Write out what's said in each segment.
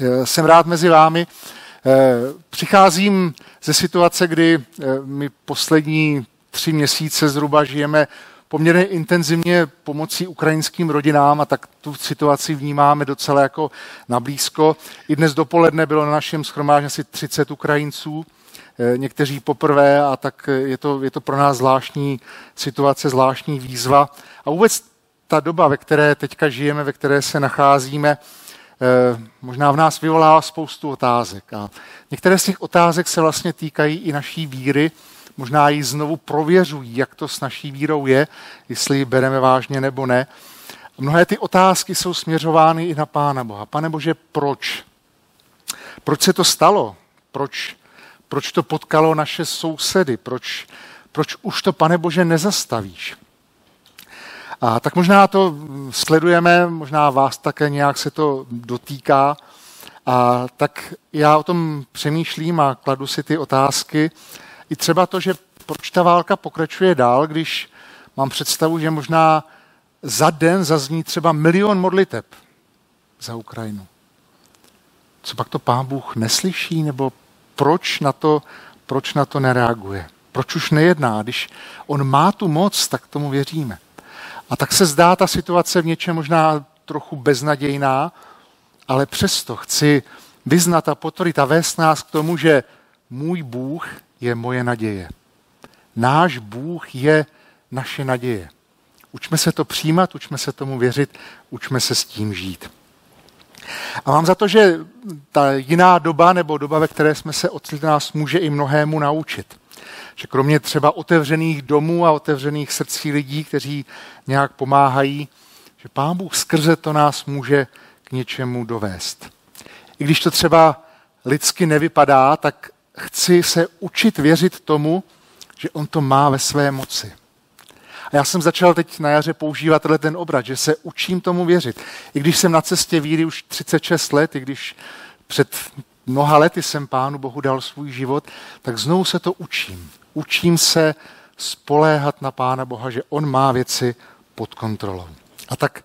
Eh, jsem rád mezi vámi. Eh, přicházím ze situace, kdy eh, my poslední tři měsíce zhruba žijeme poměrně intenzivně pomocí ukrajinským rodinám a tak tu situaci vnímáme docela jako nablízko. I dnes dopoledne bylo na našem schromáždění asi 30 Ukrajinců, někteří poprvé a tak je to, je to pro nás zvláštní situace, zvláštní výzva. A vůbec ta doba, ve které teďka žijeme, ve které se nacházíme, možná v nás vyvolává spoustu otázek. A některé z těch otázek se vlastně týkají i naší víry, možná ji znovu prověřují, jak to s naší vírou je, jestli ji bereme vážně nebo ne. A mnohé ty otázky jsou směřovány i na Pána Boha. Pane Bože, proč? Proč se to stalo? Proč, proč to potkalo naše sousedy? Proč, proč už to, Pane Bože, nezastavíš? A tak možná to sledujeme, možná vás také nějak se to dotýká. A tak já o tom přemýšlím a kladu si ty otázky. I třeba to, že proč ta válka pokračuje dál, když mám představu, že možná za den zazní třeba milion modliteb za Ukrajinu. Co pak to pán Bůh neslyší, nebo proč na to, proč na to nereaguje? Proč už nejedná? Když on má tu moc, tak tomu věříme. A tak se zdá ta situace v něčem možná trochu beznadějná, ale přesto chci vyznat a potvrdit a vést nás k tomu, že můj Bůh je moje naděje. Náš Bůh je naše naděje. Učme se to přijímat, učme se tomu věřit, učme se s tím žít. A mám za to, že ta jiná doba nebo doba, ve které jsme se ocitli, nás může i mnohému naučit že kromě třeba otevřených domů a otevřených srdcí lidí, kteří nějak pomáhají, že Pán Bůh skrze to nás může k něčemu dovést. I když to třeba lidsky nevypadá, tak chci se učit věřit tomu, že On to má ve své moci. A já jsem začal teď na jaře používat ten obrat, že se učím tomu věřit. I když jsem na cestě víry už 36 let, i když před mnoha lety jsem Pánu Bohu dal svůj život, tak znovu se to učím. Učím se spoléhat na Pána Boha, že On má věci pod kontrolou. A tak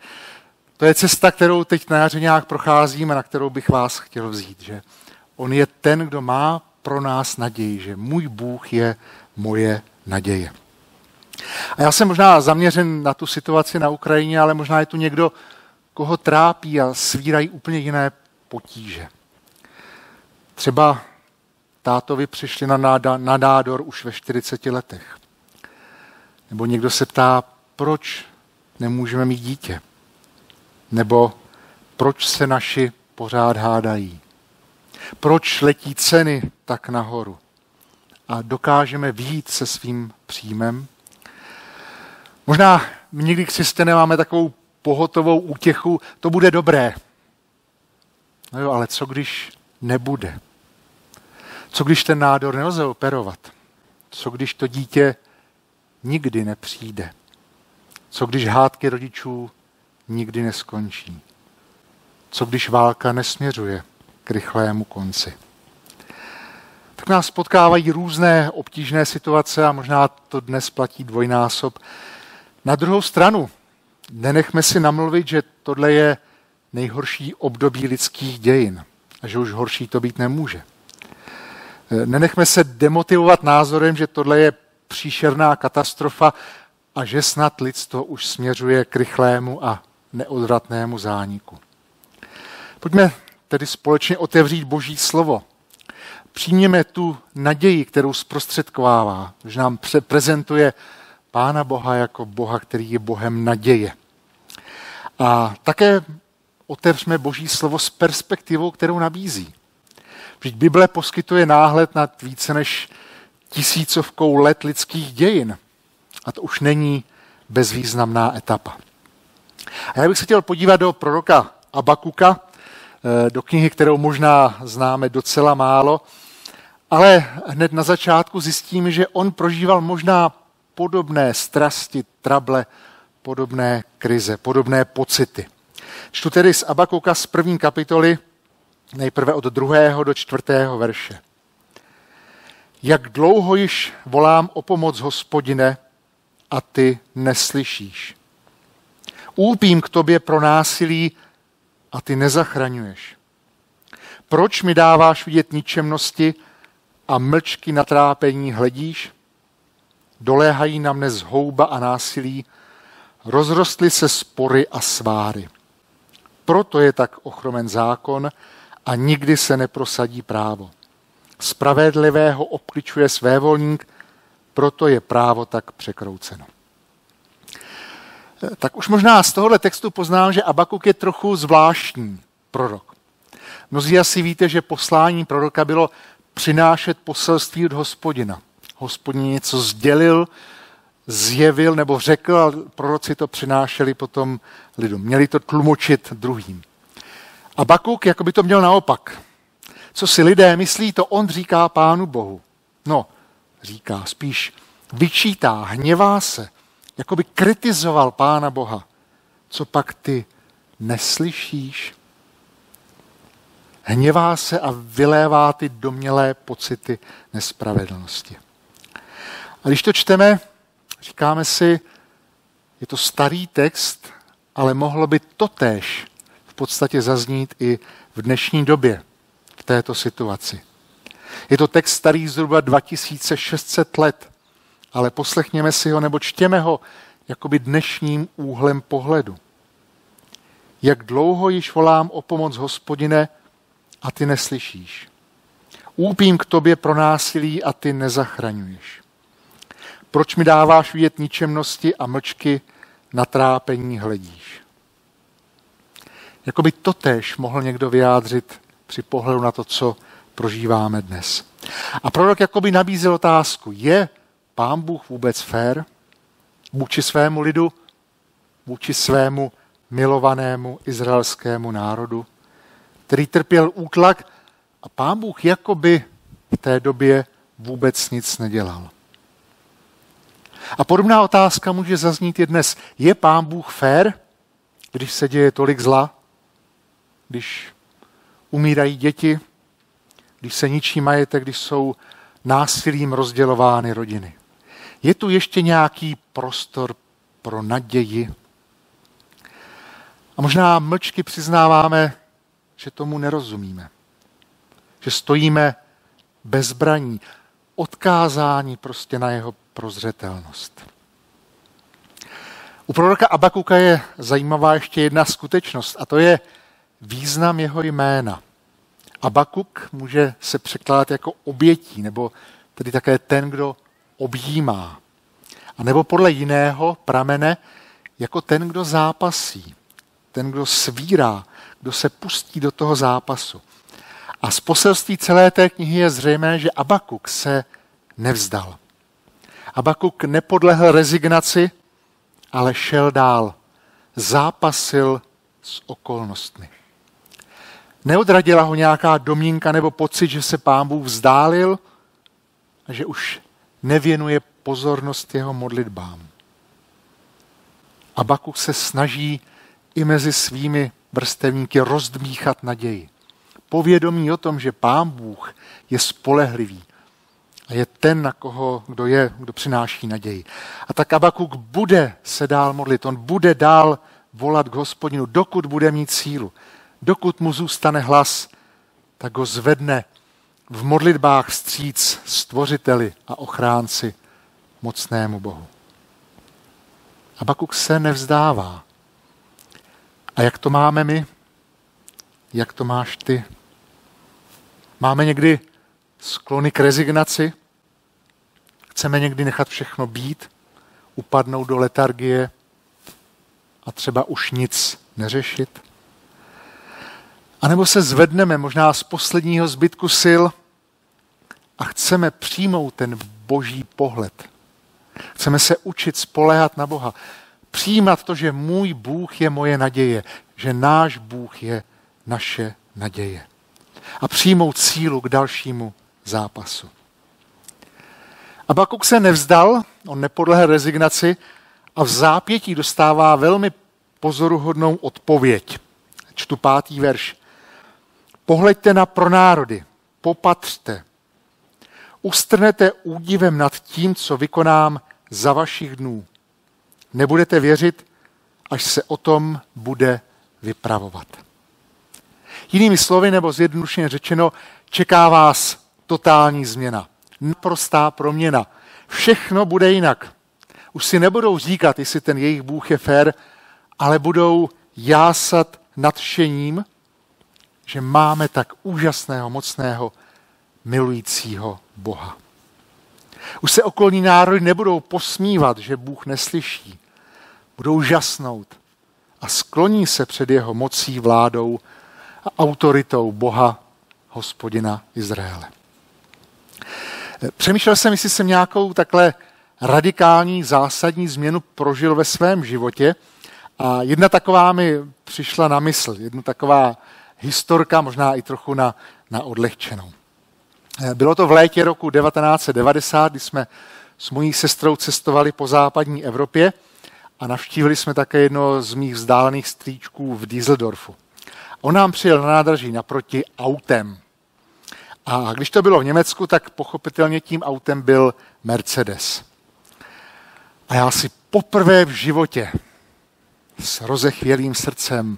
to je cesta, kterou teď na jaře nějak procházíme, na kterou bych vás chtěl vzít. Že on je ten, kdo má pro nás naději, že můj Bůh je moje naděje. A já jsem možná zaměřen na tu situaci na Ukrajině, ale možná je tu někdo, koho trápí a svírají úplně jiné potíže. Třeba tátovi přišli na, náda, na nádor už ve 40 letech. Nebo někdo se ptá, proč nemůžeme mít dítě? Nebo proč se naši pořád hádají? Proč letí ceny tak nahoru? A dokážeme výjít se svým příjmem? Možná my někdy křesťané takovou pohotovou útěchu, to bude dobré. No jo, ale co když nebude? Co když ten nádor nelze operovat? Co když to dítě nikdy nepřijde? Co když hádky rodičů nikdy neskončí? Co když válka nesměřuje k rychlému konci? Tak nás potkávají různé obtížné situace a možná to dnes platí dvojnásob. Na druhou stranu, nenechme si namluvit, že tohle je nejhorší období lidských dějin a že už horší to být nemůže. Nenechme se demotivovat názorem, že tohle je příšerná katastrofa a že snad lidstvo už směřuje k rychlému a neodvratnému zániku. Pojďme tedy společně otevřít Boží slovo. Přijměme tu naději, kterou zprostředkovává, že nám prezentuje Pána Boha jako Boha, který je Bohem naděje. A také otevřme Boží slovo s perspektivou, kterou nabízí. Vždyť Bible poskytuje náhled nad více než tisícovkou let lidských dějin. A to už není bezvýznamná etapa. A já bych se chtěl podívat do proroka Abakuka, eh, do knihy, kterou možná známe docela málo, ale hned na začátku zjistíme, že on prožíval možná podobné strasti, trable, podobné krize, podobné pocity. Čtu tedy z Abakuka z první kapitoly, nejprve od druhého do čtvrtého verše. Jak dlouho již volám o pomoc, hospodine, a ty neslyšíš. Úpím k tobě pro násilí a ty nezachraňuješ. Proč mi dáváš vidět ničemnosti a mlčky na trápení hledíš? Doléhají na mne zhouba a násilí, rozrostly se spory a sváry. Proto je tak ochromen zákon a nikdy se neprosadí právo. Spravedlivého obkličuje svévolník, proto je právo tak překrouceno. Tak už možná z tohohle textu poznám, že Abakuk je trochu zvláštní prorok. Mnozí asi víte, že poslání proroka bylo přinášet poselství od hospodina. Hospodin něco sdělil, zjevil nebo řekl a proroci to přinášeli potom lidem. Měli to tlumočit druhým. A Bakuk jako by to měl naopak. Co si lidé myslí, to on říká pánu Bohu. No, říká, spíš vyčítá, hněvá se, jako by kritizoval pána Boha. Co pak ty neslyšíš? Hněvá se a vylévá ty domělé pocity nespravedlnosti. A když to čteme, říkáme si, je to starý text, ale mohlo by totéž podstatě zaznít i v dnešní době, v této situaci. Je to text starý zhruba 2600 let, ale poslechněme si ho nebo čtěme ho jakoby dnešním úhlem pohledu. Jak dlouho již volám o pomoc hospodine a ty neslyšíš. Úpím k tobě pro násilí a ty nezachraňuješ. Proč mi dáváš vidět ničemnosti a mlčky na trápení hledíš? Jakoby totéž mohl někdo vyjádřit při pohledu na to, co prožíváme dnes. A prorok jakoby nabízel otázku, je pán Bůh vůbec fér vůči svému lidu, vůči svému milovanému izraelskému národu, který trpěl útlak a pán Bůh jakoby v té době vůbec nic nedělal. A podobná otázka může zaznít i dnes. Je pán Bůh fér, když se děje tolik zla? Když umírají děti, když se ničí majetek, když jsou násilím rozdělovány rodiny. Je tu ještě nějaký prostor pro naději? A možná mlčky přiznáváme, že tomu nerozumíme. Že stojíme bezbraní, odkázání prostě na jeho prozřetelnost. U proroka Abakuka je zajímavá ještě jedna skutečnost a to je význam jeho jména. Abakuk může se překládat jako obětí, nebo tedy také ten, kdo objímá. A nebo podle jiného pramene jako ten, kdo zápasí, ten, kdo svírá, kdo se pustí do toho zápasu. A z poselství celé té knihy je zřejmé, že Abakuk se nevzdal. Abakuk nepodlehl rezignaci, ale šel dál. Zápasil s okolnostmi. Neodradila ho nějaká domínka nebo pocit, že se pán Bůh vzdálil a že už nevěnuje pozornost jeho modlitbám. Abakuk se snaží i mezi svými vrstevníky rozdmíchat naději. Povědomí o tom, že pán Bůh je spolehlivý a je ten, na koho, kdo je, kdo přináší naději. A tak Abakuk bude se dál modlit, on bude dál volat k hospodinu, dokud bude mít sílu. Dokud mu zůstane hlas, tak ho zvedne v modlitbách stříc stvořiteli a ochránci mocnému Bohu. Abakuk se nevzdává. A jak to máme my? Jak to máš ty? Máme někdy sklony k rezignaci? Chceme někdy nechat všechno být, upadnout do letargie a třeba už nic neřešit? A nebo se zvedneme možná z posledního zbytku sil a chceme přijmout ten boží pohled. Chceme se učit spoléhat na Boha. Přijímat to, že můj Bůh je moje naděje, že náš Bůh je naše naděje. A přijmout sílu k dalšímu zápasu. Abakuk se nevzdal, on nepodlehl rezignaci a v zápětí dostává velmi pozoruhodnou odpověď. Čtu pátý verš. Pohleďte na pronárody, popatřte, ustrnete údivem nad tím, co vykonám za vašich dnů. Nebudete věřit, až se o tom bude vypravovat. Jinými slovy, nebo zjednodušeně řečeno, čeká vás totální změna. Naprostá proměna. Všechno bude jinak. Už si nebudou říkat, jestli ten jejich Bůh je fér, ale budou jásat nadšením, že máme tak úžasného, mocného, milujícího Boha. Už se okolní národy nebudou posmívat, že Bůh neslyší. Budou žasnout a skloní se před jeho mocí, vládou a autoritou Boha, hospodina Izraele. Přemýšlel jsem, jestli jsem nějakou takhle radikální, zásadní změnu prožil ve svém životě. A jedna taková mi přišla na mysl, jedna taková historka, možná i trochu na, na odlehčenou. Bylo to v létě roku 1990, kdy jsme s mojí sestrou cestovali po západní Evropě a navštívili jsme také jedno z mých vzdálených strýčků v Düsseldorfu. On nám přijel na nádraží naproti autem. A když to bylo v Německu, tak pochopitelně tím autem byl Mercedes. A já si poprvé v životě s rozechvělým srdcem,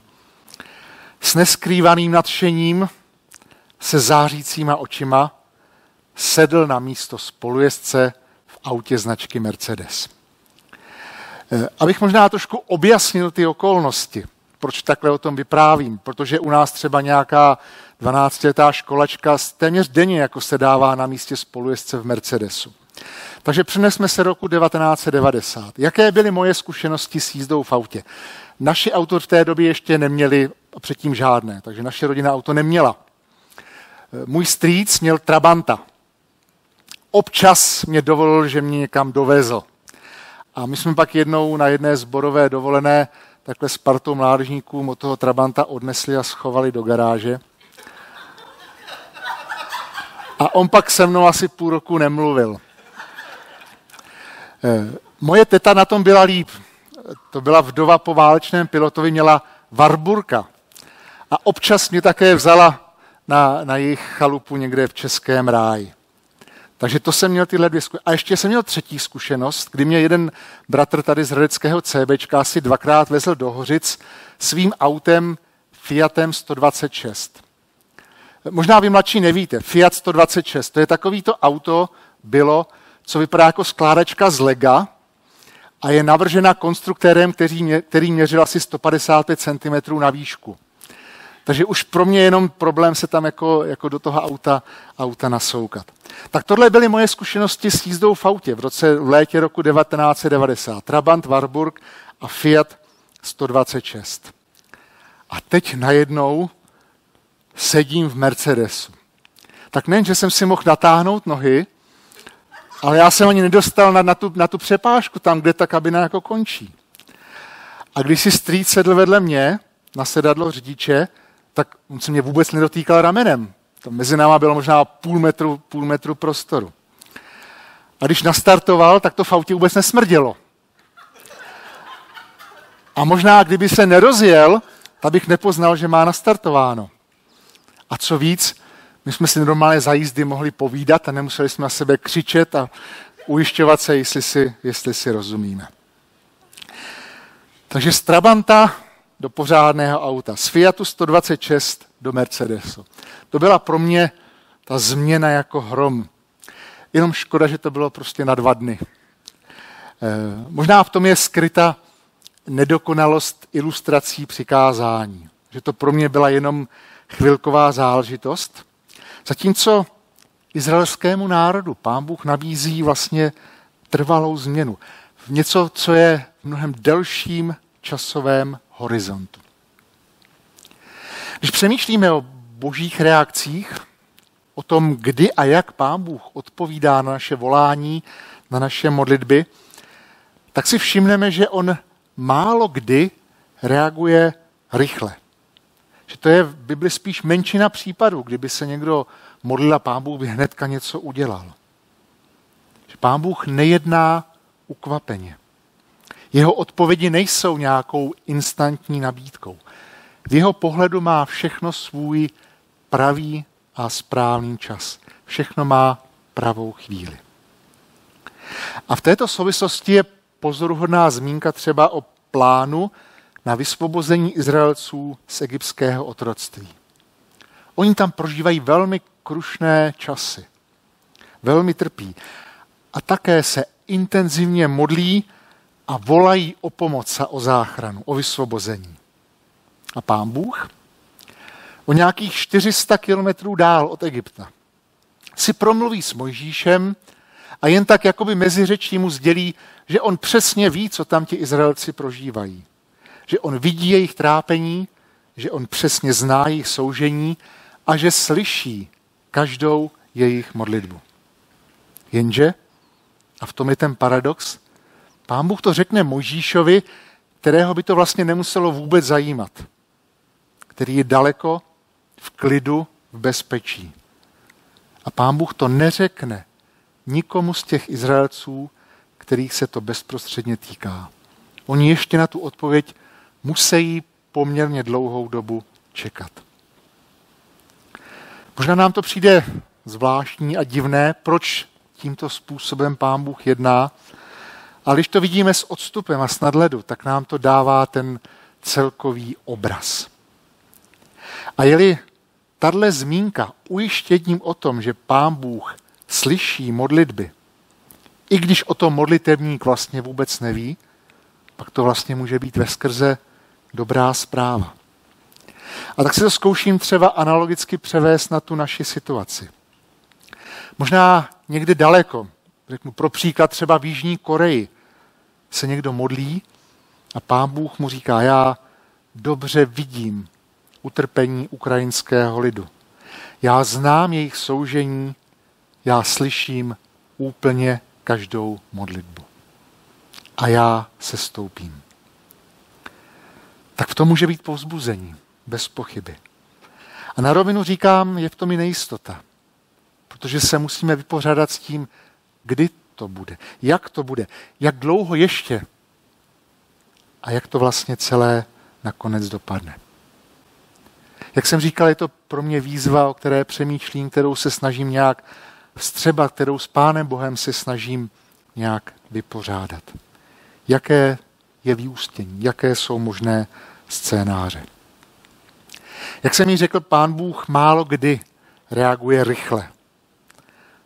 s neskrývaným nadšením, se zářícíma očima, sedl na místo spolujezdce v autě značky Mercedes. Eh, abych možná trošku objasnil ty okolnosti, proč takhle o tom vyprávím, protože u nás třeba nějaká 12-letá školačka téměř denně jako se dává na místě spolujezdce v Mercedesu. Takže přinesme se roku 1990. Jaké byly moje zkušenosti s jízdou v autě? Naši auto v té době ještě neměli předtím žádné, takže naše rodina auto neměla. Můj strýc měl Trabanta. Občas mě dovolil, že mě někam dovezl. A my jsme pak jednou na jedné zborové dovolené takhle s partou mládežníků od toho Trabanta odnesli a schovali do garáže. A on pak se mnou asi půl roku nemluvil. Eh, moje teta na tom byla líp. To byla vdova po válečném pilotovi, měla Varburka. A občas mě také vzala na, na jejich chalupu někde v Českém ráji. Takže to jsem měl tyhle dvě zkušenosti. A ještě jsem měl třetí zkušenost, kdy mě jeden bratr tady z Hradeckého CBčka asi dvakrát vezl do Hořic svým autem Fiatem 126. Možná vy mladší nevíte, Fiat 126, to je takový to auto, bylo, co vypadá jako skládačka z lega a je navržena konstruktérem, který, mě, který měřil asi 155 cm na výšku. Takže už pro mě jenom problém se tam jako, jako do toho auta, auta nasoukat. Tak tohle byly moje zkušenosti s jízdou v autě v roce v létě roku 1990. Trabant, Warburg a Fiat 126. A teď najednou sedím v Mercedesu. Tak nejen, že jsem si mohl natáhnout nohy, ale já jsem ani nedostal na, na, tu, na tu přepážku, tam, kde ta kabina jako končí. A když si strýc sedl vedle mě na sedadlo řidiče, tak on se mě vůbec nedotýkal ramenem. To mezi náma bylo možná půl metru, půl metru prostoru. A když nastartoval, tak to v autě vůbec nesmrdělo. A možná, kdyby se nerozjel, tak bych nepoznal, že má nastartováno. A co víc, my jsme si normálně za jízdy mohli povídat a nemuseli jsme na sebe křičet a ujišťovat se, jestli si, jestli si rozumíme. Takže z Trabanta do pořádného auta, z Fiatu 126 do Mercedesu. To byla pro mě ta změna jako hrom. Jenom škoda, že to bylo prostě na dva dny. E, možná v tom je skryta nedokonalost ilustrací přikázání. Že to pro mě byla jenom chvilková záležitost. Zatímco izraelskému národu pán Bůh nabízí vlastně trvalou změnu. V něco, co je mnohem delším časovém horizontu. Když přemýšlíme o božích reakcích, o tom, kdy a jak pán Bůh odpovídá na naše volání, na naše modlitby, tak si všimneme, že on málo kdy reaguje rychle. Že to je v Bibli spíš menšina případů, kdyby se někdo modlil a pán Bůh by hnedka něco udělal. Že pán Bůh nejedná ukvapeně. Jeho odpovědi nejsou nějakou instantní nabídkou. V jeho pohledu má všechno svůj pravý a správný čas. Všechno má pravou chvíli. A v této souvislosti je pozoruhodná zmínka třeba o plánu na vysvobození Izraelců z egyptského otroctví. Oni tam prožívají velmi krušné časy. Velmi trpí. A také se intenzivně modlí a volají o pomoc a o záchranu, o vysvobození. A pán Bůh o nějakých 400 kilometrů dál od Egypta si promluví s Mojžíšem a jen tak jakoby mezi řečí mu sdělí, že on přesně ví, co tam ti Izraelci prožívají. Že on vidí jejich trápení, že on přesně zná jejich soužení a že slyší každou jejich modlitbu. Jenže, a v tom je ten paradox, pán Bůh to řekne Mojžíšovi, kterého by to vlastně nemuselo vůbec zajímat, který je daleko, v klidu, v bezpečí. A pán Bůh to neřekne nikomu z těch Izraelců, kterých se to bezprostředně týká. Oni ještě na tu odpověď musí poměrně dlouhou dobu čekat. Možná nám to přijde zvláštní a divné, proč tímto způsobem pán Bůh jedná, ale když to vidíme s odstupem a s nadhledu, tak nám to dává ten celkový obraz. A jeli tahle zmínka ujištěním o tom, že pán Bůh slyší modlitby, i když o tom modlitevník vlastně vůbec neví, pak to vlastně může být ve skrze dobrá zpráva. A tak si to zkouším třeba analogicky převést na tu naši situaci. Možná někde daleko, řeknu pro příklad třeba v Jižní Koreji, se někdo modlí a pán Bůh mu říká, já dobře vidím utrpení ukrajinského lidu. Já znám jejich soužení, já slyším úplně každou modlitbu. A já se stoupím. Tak v tom může být povzbuzení, bez pochyby. A na rovinu říkám, je v tom i nejistota. Protože se musíme vypořádat s tím, kdy to bude, jak to bude, jak dlouho ještě a jak to vlastně celé nakonec dopadne. Jak jsem říkal, je to pro mě výzva, o které přemýšlím, kterou se snažím nějak vstřebat, kterou s Pánem Bohem se snažím nějak vypořádat. Jaké je vyústění, jaké jsou možné scénáře. Jak jsem jí řekl, pán Bůh málo kdy reaguje rychle.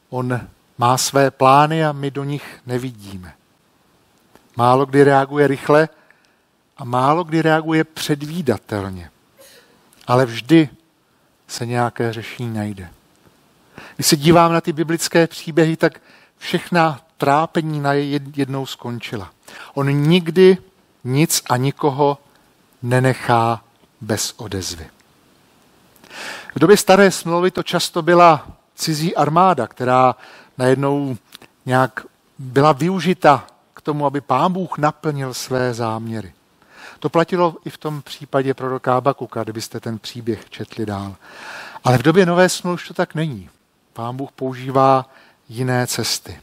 On má své plány a my do nich nevidíme. Málo kdy reaguje rychle a málo kdy reaguje předvídatelně. Ale vždy se nějaké řešení najde. Když se dívám na ty biblické příběhy, tak všechna trápení na jednou skončila. On nikdy nic a nikoho nenechá bez odezvy. V době staré smlouvy to často byla cizí armáda, která najednou nějak byla využita k tomu, aby pán Bůh naplnil své záměry. To platilo i v tom případě proroka Abakuka, kdybyste ten příběh četli dál. Ale v době nové smlouvy už to tak není. Pán Bůh používá jiné cesty.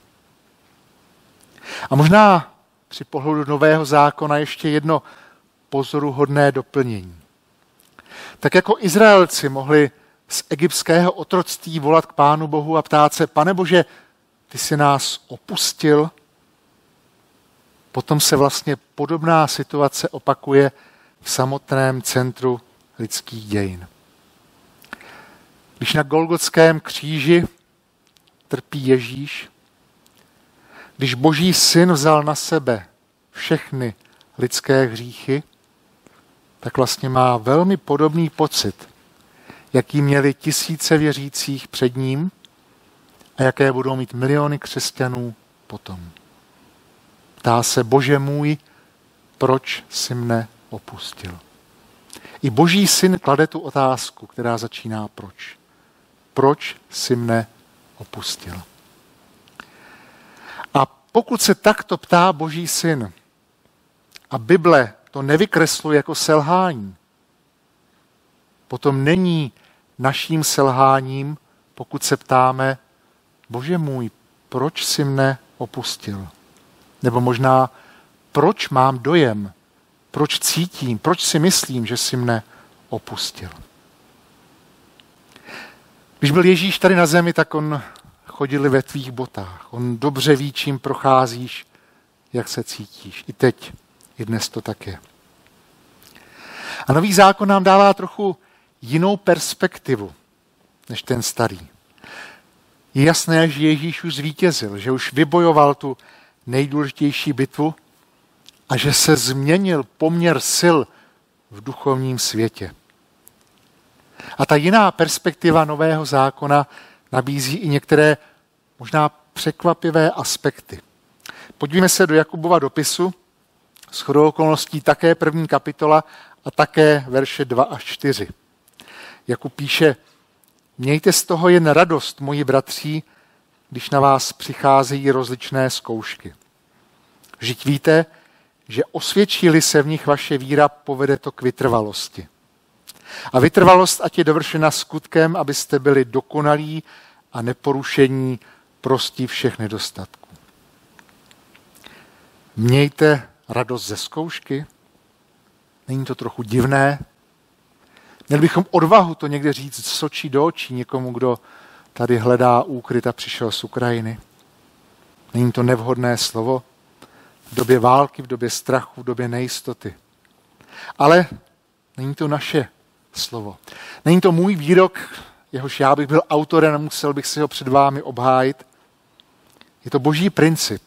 A možná při pohledu nového zákona ještě jedno pozoruhodné doplnění. Tak jako Izraelci mohli z egyptského otroctví volat k Pánu Bohu a ptát se, pane Bože, ty jsi nás opustil, potom se vlastně podobná situace opakuje v samotném centru lidských dějin. Když na Golgotském kříži trpí Ježíš, když Boží syn vzal na sebe všechny lidské hříchy, tak vlastně má velmi podobný pocit, jaký měli tisíce věřících před ním a jaké budou mít miliony křesťanů potom. Ptá se, Bože můj, proč si mne opustil? I Boží syn klade tu otázku, která začíná proč. Proč si mne opustil? A pokud se takto ptá Boží syn a Bible to nevykresluje jako selhání, potom není naším selháním, pokud se ptáme, Bože můj, proč si mne opustil? Nebo možná, proč mám dojem, proč cítím, proč si myslím, že si mne opustil? Když byl Ježíš tady na zemi, tak on chodil ve tvých botách. On dobře ví, čím procházíš, jak se cítíš. I teď, i dnes to tak je. A nový zákon nám dává trochu jinou perspektivu než ten starý. Je jasné, že Ježíš už zvítězil, že už vybojoval tu nejdůležitější bitvu a že se změnil poměr sil v duchovním světě. A ta jiná perspektiva nového zákona nabízí i některé možná překvapivé aspekty. Podívejme se do Jakubova dopisu, s chodou okolností také první kapitola a také verše 2 až 4. Jakub píše, mějte z toho jen radost, moji bratří, když na vás přicházejí rozličné zkoušky. Vždyť víte, že osvědčí se v nich vaše víra, povede to k vytrvalosti. A vytrvalost ať je dovršena skutkem, abyste byli dokonalí a neporušení prostí všech nedostatků. Mějte radost ze zkoušky. Není to trochu divné? Měli bychom odvahu to někde říct z očí do očí někomu, kdo tady hledá úkryt a přišel z Ukrajiny. Není to nevhodné slovo v době války, v době strachu, v době nejistoty. Ale není to naše slovo. Není to můj výrok, jehož já bych byl autorem a musel bych si ho před vámi obhájit. Je to boží princip.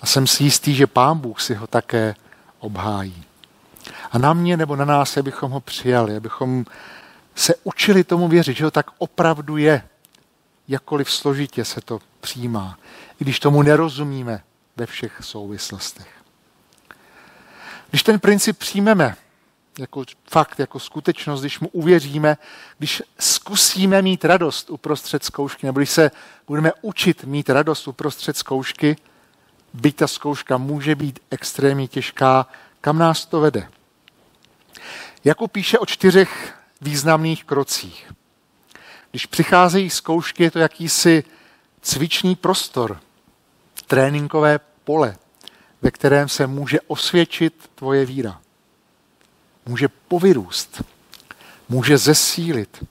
A jsem si jistý, že pán Bůh si ho také obhájí. A na mě nebo na nás, abychom ho přijali, abychom se učili tomu věřit, že ho tak opravdu je, jakkoliv složitě se to přijímá, i když tomu nerozumíme ve všech souvislostech. Když ten princip přijmeme jako fakt, jako skutečnost, když mu uvěříme, když zkusíme mít radost uprostřed zkoušky, nebo když se budeme učit mít radost uprostřed zkoušky, byť ta zkouška může být extrémně těžká, kam nás to vede. Jako píše o čtyřech významných krocích. Když přicházejí zkoušky, je to jakýsi cvičný prostor, tréninkové pole, ve kterém se může osvědčit tvoje víra. Může povyrůst, může zesílit,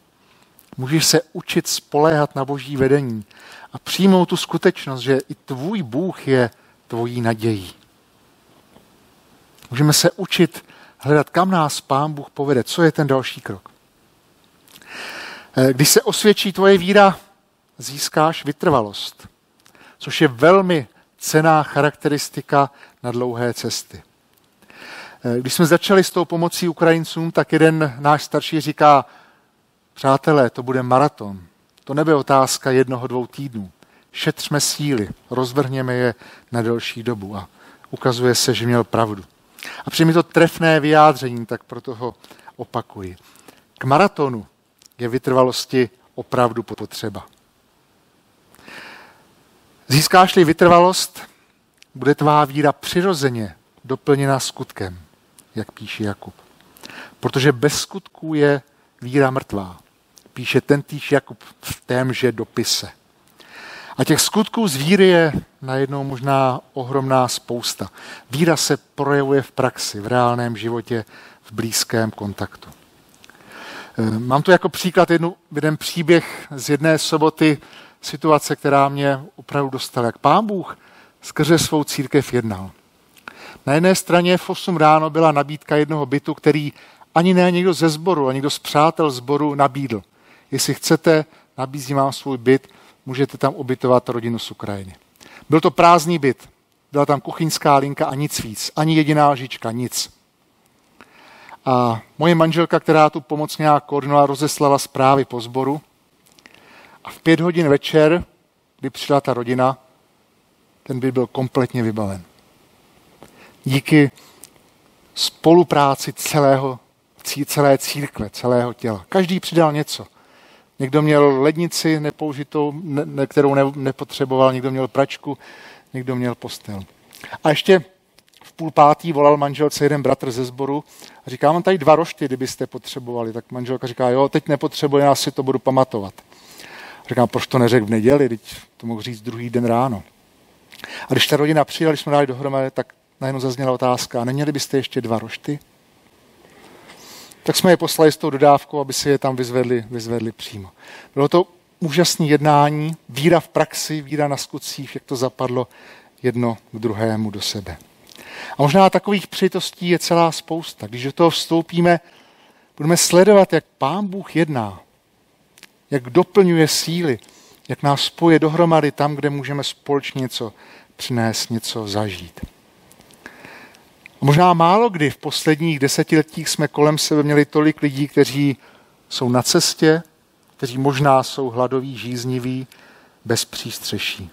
můžeš se učit spoléhat na boží vedení a přijmout tu skutečnost, že i tvůj Bůh je tvojí nadějí. Můžeme se učit hledat, kam nás Pán Bůh povede, co je ten další krok. Eh, když se osvědčí tvoje víra, získáš vytrvalost, což je velmi cená charakteristika na dlouhé cesty. Eh, když jsme začali s tou pomocí Ukrajincům, tak jeden náš starší říká, přátelé, to bude maraton. To nebude otázka jednoho, dvou týdnů šetřme síly, rozvrhněme je na delší dobu. A ukazuje se, že měl pravdu. A přijmi to trefné vyjádření, tak proto ho opakuji. K maratonu je vytrvalosti opravdu potřeba. Získáš-li vytrvalost, bude tvá víra přirozeně doplněna skutkem, jak píše Jakub. Protože bez skutků je víra mrtvá. Píše tentýž Jakub v témže dopise. A těch skutků z víry je najednou možná ohromná spousta. Víra se projevuje v praxi, v reálném životě, v blízkém kontaktu. Eh, mám tu jako příklad jednu, jeden příběh z jedné soboty, situace, která mě opravdu dostala. Jak pán Bůh skrze svou církev jednal. Na jedné straně v 8 ráno byla nabídka jednoho bytu, který ani ne někdo ze sboru, ani někdo z přátel sboru nabídl. Jestli chcete, nabízím vám svůj byt, můžete tam ubytovat rodinu z Ukrajiny. Byl to prázdný byt. Byla tam kuchyňská linka a nic víc. Ani jediná lžička, nic. A moje manželka, která tu pomoc nějak koordinovala, rozeslala zprávy po sboru. A v pět hodin večer, kdy přišla ta rodina, ten byt byl kompletně vybaven. Díky spolupráci celého, celé církve, celého těla. Každý přidal něco. Někdo měl lednici nepoužitou, ne, kterou ne, nepotřeboval, někdo měl pračku, někdo měl postel. A ještě v půl pátý volal manželce jeden bratr ze sboru a říká, mám tady dva rošty, kdybyste potřebovali. Tak manželka říká, jo, teď nepotřebuji, já si to budu pamatovat. Říkám, proč to neřekl v neděli, teď to mohl říct druhý den ráno. A když ta rodina přijela, když jsme dali dohromady, tak najednou zazněla otázka, a neměli byste ještě dva rošty? Tak jsme je poslali s tou dodávkou, aby si je tam vyzvedli, vyzvedli přímo. Bylo to úžasné jednání, víra v praxi, víra na skutcích, jak to zapadlo jedno k druhému do sebe. A možná takových přitostí je celá spousta. Když do toho vstoupíme, budeme sledovat, jak Pán Bůh jedná. jak doplňuje síly, jak nás spoje dohromady tam, kde můžeme společně něco přinést, něco zažít. A možná málo kdy v posledních desetiletích jsme kolem sebe měli tolik lidí, kteří jsou na cestě, kteří možná jsou hladoví, žízniví, bez přístřeší.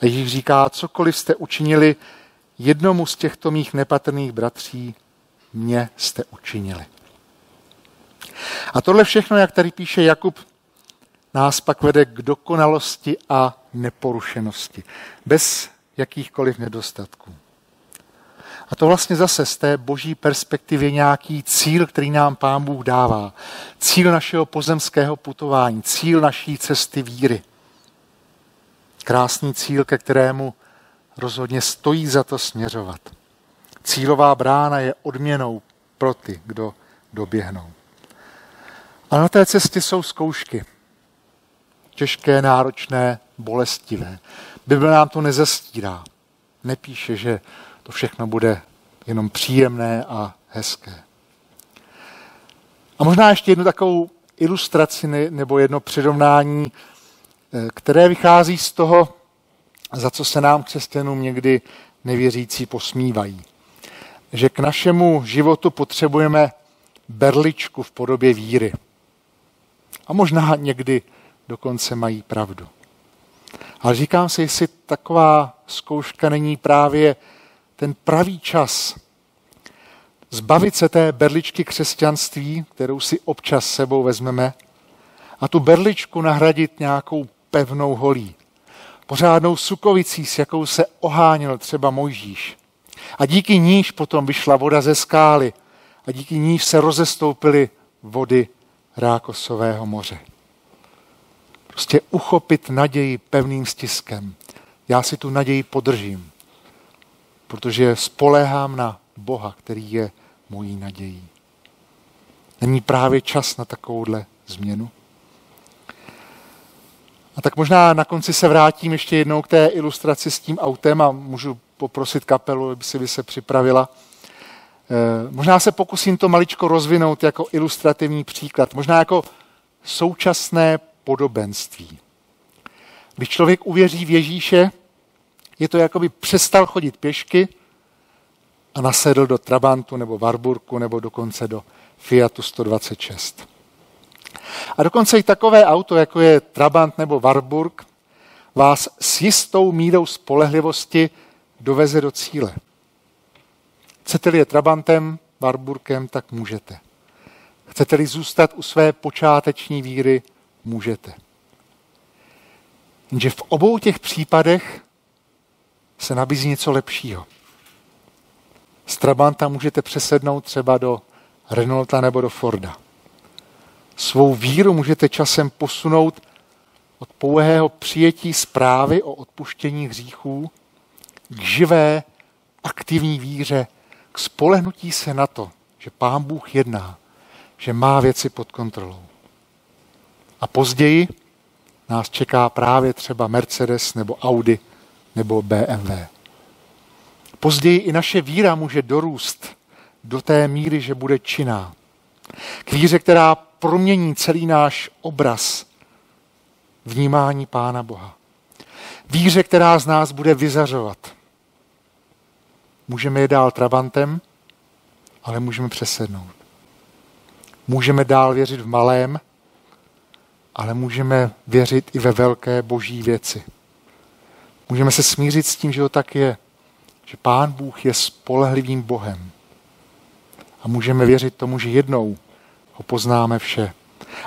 A Ježíš říká, cokoliv jste učinili jednomu z těchto mých nepatrných bratří, mě jste učinili. A tohle všechno, jak tady píše Jakub, nás pak vede k dokonalosti a neporušenosti, bez jakýchkoliv nedostatků. A to vlastně zase z té boží perspektivy nějaký cíl, který nám Pán Bůh dává. Cíl našeho pozemského putování, cíl naší cesty víry. Krásný cíl, ke kterému rozhodně stojí za to směřovat. Cílová brána je odměnou pro ty, kdo doběhnou. A na té cestě jsou zkoušky. Těžké, náročné, bolestivé. Bible nám to nezastírá. Nepíše, že to všechno bude jenom příjemné a hezké. A možná ještě jednu takovou ilustraci nebo jedno přirovnání, eh, které vychází z toho, za co se nám křesťanům někdy nevěřící posmívají. Že k našemu životu potřebujeme berličku v podobě víry. A možná někdy dokonce mají pravdu. Ale říkám si, jestli taková zkouška není právě ten pravý čas zbavit se té berličky křesťanství, kterou si občas sebou vezmeme, a tu berličku nahradit nějakou pevnou holí. Pořádnou sukovicí, s jakou se oháněl třeba Mojžíš. A díky níž potom vyšla voda ze skály a díky níž se rozestoupily vody Rákosového moře. Prostě uchopit naději pevným stiskem. Já si tu naději podržím protože spoléhám na Boha, který je mojí nadějí. Není právě čas na takovouhle změnu? A tak možná na konci se vrátím ještě jednou k té ilustraci s tím autem a můžu poprosit kapelu, aby si by se připravila. E, možná se pokusím to maličko rozvinout jako ilustrativní příklad, možná jako současné podobenství. Když člověk uvěří v Ježíše, je to, jako by přestal chodit pěšky a nasedl do Trabantu nebo Warburgu nebo dokonce do Fiatu 126. A dokonce i takové auto, jako je Trabant nebo Warburg, vás s jistou mírou spolehlivosti doveze do cíle. Chcete-li je Trabantem, Warburgem, tak můžete. Chcete-li zůstat u své počáteční víry, můžete. Jenže v obou těch případech se nabízí něco lepšího. Z Trabanta můžete přesednout třeba do Renaulta nebo do Forda. Svou víru můžete časem posunout od pouhého přijetí zprávy o odpuštění hříchů k živé, aktivní víře, k spolehnutí se na to, že Pán Bůh jedná, že má věci pod kontrolou. A později nás čeká právě třeba Mercedes nebo Audi nebo BMW. Později i naše víra může dorůst do té míry, že bude činná. K víře, která promění celý náš obraz vnímání Pána Boha. Víře, která z nás bude vyzařovat. Můžeme je dál trabantem, ale můžeme přesednout. Můžeme dál věřit v malém, ale můžeme věřit i ve velké boží věci. Můžeme se smířit s tím, že to tak je. Že Pán Bůh je spolehlivým Bohem. A můžeme věřit tomu, že jednou ho poznáme vše.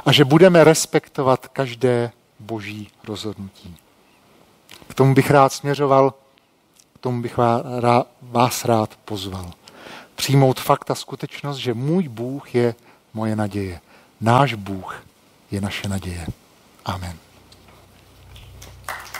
A že budeme respektovat každé boží rozhodnutí. K tomu bych rád směřoval, k tomu bych vás rád pozval. Přijmout fakt a skutečnost, že můj Bůh je moje naděje. Náš Bůh je naše naděje. Amen.